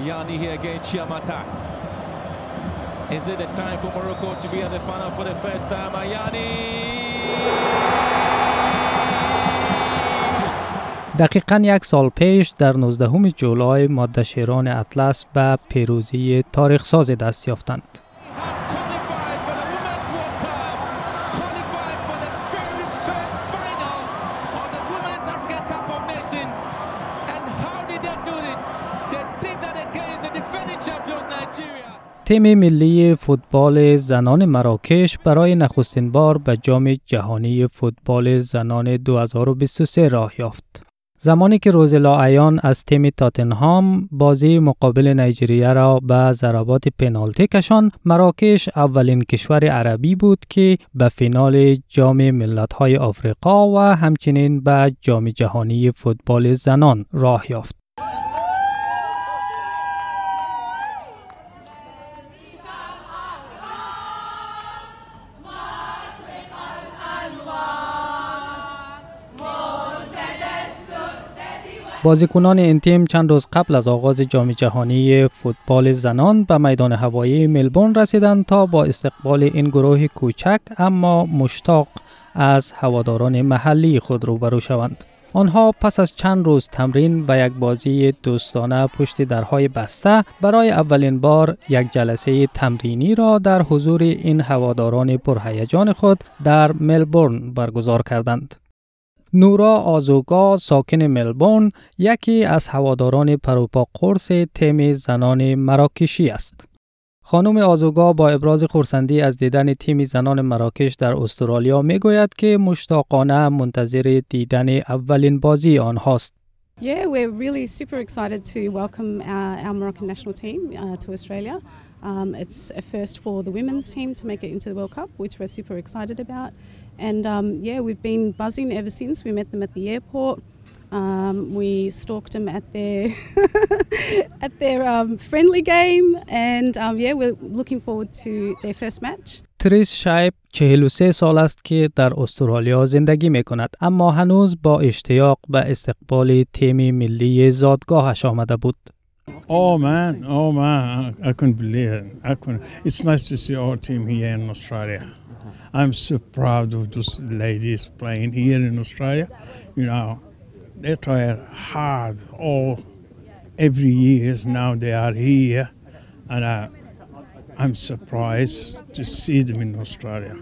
Mayani here against Chiamata. Is it a time for Morocco to be at the final for the first time? Mayani! دقیقا یک سال پیش در 19 جولای ماده شیران اطلس به پیروزی تاریخ ساز دست یافتند. تیم ملی فوتبال زنان مراکش برای نخستین بار به جام جهانی فوتبال زنان 2023 راه یافت. زمانی که روزلا ایان از تیم تاتنهام بازی مقابل نیجریه را به ضربات پنالتی کشان مراکش اولین کشور عربی بود که به فینال جام ملت‌های آفریقا و همچنین به جام جهانی فوتبال زنان راه یافت. بازیکنان این تیم چند روز قبل از آغاز جام جهانی فوتبال زنان به میدان هوایی ملبورن رسیدند تا با استقبال این گروه کوچک اما مشتاق از هواداران محلی خود روبرو شوند. آنها پس از چند روز تمرین و یک بازی دوستانه پشت درهای بسته برای اولین بار یک جلسه تمرینی را در حضور این هواداران پرهیجان خود در ملبورن برگزار کردند. نورا آزوگا ساکن ملبورن یکی از هواداران پروپا قرص تیم زنان مراکشی است. خانم آزوگا با ابراز خورسندی از دیدن تیم زنان مراکش در استرالیا می گوید که مشتاقانه منتظر دیدن اولین بازی آنهاست. Yeah, we're really super excited to welcome our, our Moroccan national team uh, to Australia. Um, it's a first for the women's team to make it into the World Cup, which we're super excited about. And um, yeah, we've been buzzing ever since. We met them at the airport. Um, we stalked them at their at their um, friendly game, and um, yeah, we're looking forward to their first match. تریس شایب 43 سال است که در استرالیا زندگی می کند اما هنوز با اشتیاق به استقبال تیم ملی زادگاهش آمده بود. Oh man, oh man, I couldn't believe it. I couldn't. It's nice to see our team here in Australia. I'm so proud of those ladies playing here in Australia. You know, they try hard all every years now they are here, and I, I'm surprised to see them in Australia.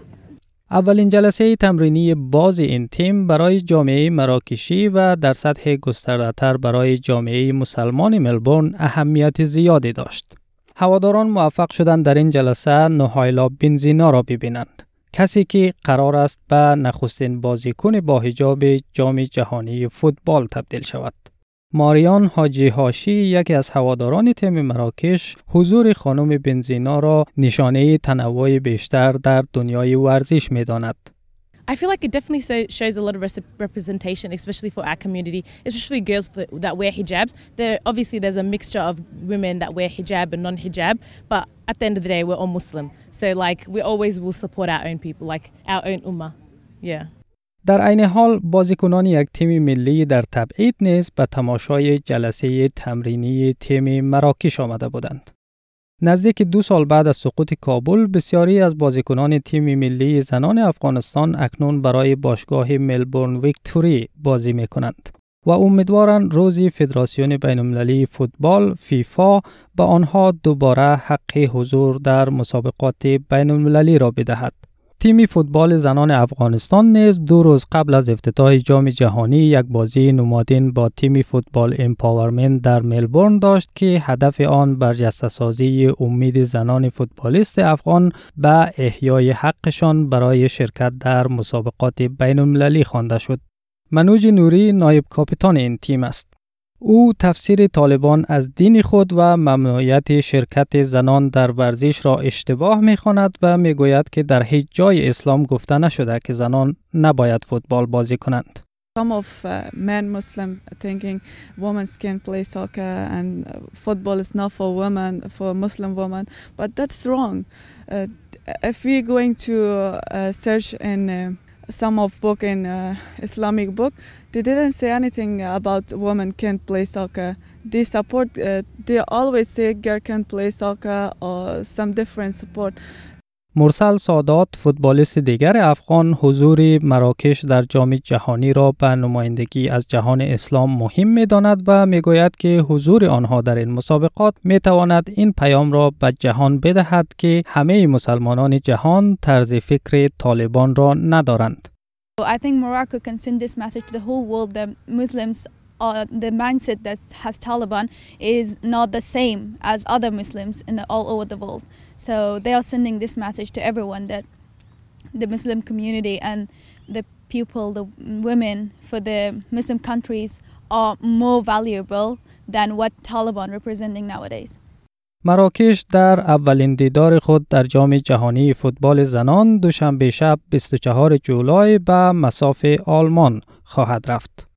اولین جلسه تمرینی باز این تیم برای جامعه مراکشی و در سطح گستردهتر برای جامعه مسلمان ملبورن اهمیت زیادی داشت. هواداران موفق شدند در این جلسه نهایلا بنزینا را ببینند. کسی که قرار است به نخستین بازیکن با حجاب جام جهانی فوتبال تبدیل شود. ماریان حاجی هاشی یکی از هواداران تیم مراکش حضور خانم بنزینا را نشانه تنوع بیشتر در دنیای ورزش می داند. I feel like it definitely so, shows a lot of representation, especially for our community, especially girls for, that wear hijabs. There obviously there's a mixture of women that wear hijab and non-hijab, but at the end of the day, we're all Muslim. So like we always will support our own people, like our own ummah. Yeah. در عین حال بازیکنان یک تیم ملی در تبعید نیز به تماشای جلسه تمرینی تیم مراکش آمده بودند. نزدیک دو سال بعد از سقوط کابل بسیاری از بازیکنان تیم ملی زنان افغانستان اکنون برای باشگاه ملبورن ویکتوری بازی می کنند و امیدوارند روزی فدراسیون بین‌المللی فوتبال فیفا به آنها دوباره حق حضور در مسابقات بین را بدهد. تیم فوتبال زنان افغانستان نیز دو روز قبل از افتتاح جام جهانی یک بازی نمادین با تیم فوتبال empowerment در ملبورن داشت که هدف آن برجسته سازی امید زنان فوتبالیست افغان به احیای حقشان برای شرکت در مسابقات بین المللی خوانده شد. منوج نوری نایب کاپیتان این تیم است. او تفسیر طالبان از دین خود و ممنوعیت شرکت زنان در ورزش را اشتباه می خواند و می گوید که در هیچ جای اسلام گفته نشده که زنان نباید فوتبال بازی کنند. Some of uh, men Muslim thinking women can play soccer and football is not for women, for Muslim women, but that's wrong. Uh, if we're going to uh, search in uh, some of book in uh, Islamic book, they didn't say anything about women can't play soccer. They support. Uh, they always say girl can't play soccer or some different support. مرسل سادات فوتبالیست دیگر افغان حضور مراکش در جام جهانی را به نمایندگی از جهان اسلام مهم می داند و می گوید که حضور آنها در این مسابقات می تواند این پیام را به جهان بدهد که همه مسلمانان جهان طرز فکر طالبان را ندارند. I think Morocco can send this message to the whole world that Muslims uh, the mindset that has Taliban is not the same as other Muslims in the, all over the world. So they are sending this message to everyone that the Muslim community and the people, the women for the Muslim countries are more valuable than what Taliban representing nowadays. مراکش در اولین دیدار خود در جام جهانی فوتبال زنان دوشنبه شب 24 جولای به مساف آلمان خواهد رفت.